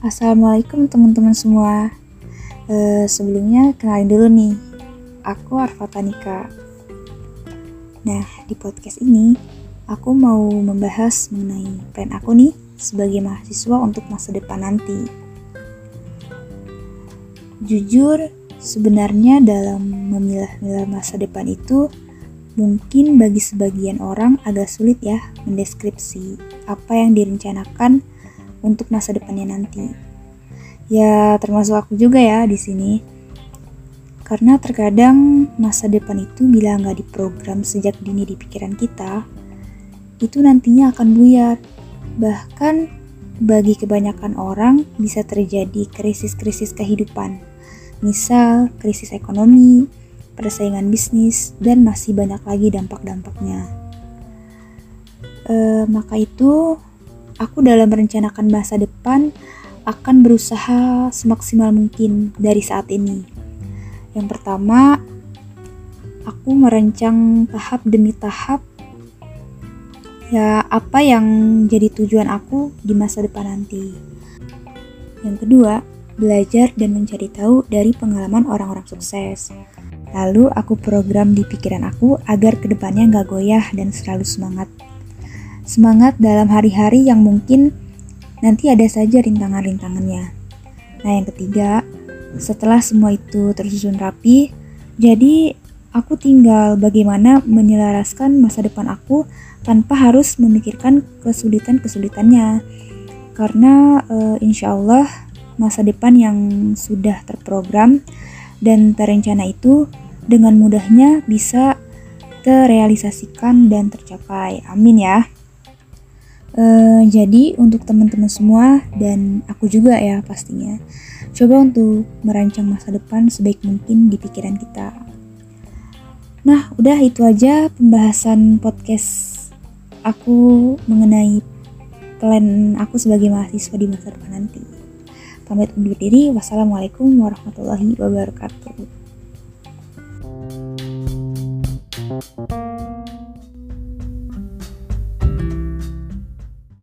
Assalamualaikum teman-teman semua. Uh, sebelumnya kenalin dulu nih, aku Arfa Tanika. Nah, di podcast ini aku mau membahas mengenai plan aku nih sebagai mahasiswa untuk masa depan nanti. Jujur, sebenarnya dalam memilah-milah masa depan itu mungkin bagi sebagian orang agak sulit ya mendeskripsi apa yang direncanakan untuk masa depannya nanti. Ya, termasuk aku juga ya di sini. Karena terkadang masa depan itu bila nggak diprogram sejak dini di pikiran kita, itu nantinya akan buyar. Bahkan bagi kebanyakan orang bisa terjadi krisis-krisis kehidupan. Misal krisis ekonomi, persaingan bisnis, dan masih banyak lagi dampak-dampaknya. E, maka itu aku dalam merencanakan masa depan akan berusaha semaksimal mungkin dari saat ini. Yang pertama, aku merancang tahap demi tahap ya apa yang jadi tujuan aku di masa depan nanti. Yang kedua, belajar dan mencari tahu dari pengalaman orang-orang sukses. Lalu aku program di pikiran aku agar ke depannya nggak goyah dan selalu semangat Semangat dalam hari-hari yang mungkin nanti ada saja rintangan-rintangannya. Nah, yang ketiga, setelah semua itu tersusun rapi, jadi aku tinggal bagaimana menyelaraskan masa depan aku tanpa harus memikirkan kesulitan-kesulitannya. Karena e, insya Allah masa depan yang sudah terprogram dan terencana itu dengan mudahnya bisa terrealisasikan dan tercapai. Amin ya. Uh, jadi untuk teman-teman semua dan aku juga ya pastinya coba untuk merancang masa depan sebaik mungkin di pikiran kita. Nah, udah itu aja pembahasan podcast aku mengenai plan aku sebagai mahasiswa di masa depan nanti. Pamit undur diri. Wassalamualaikum warahmatullahi wabarakatuh.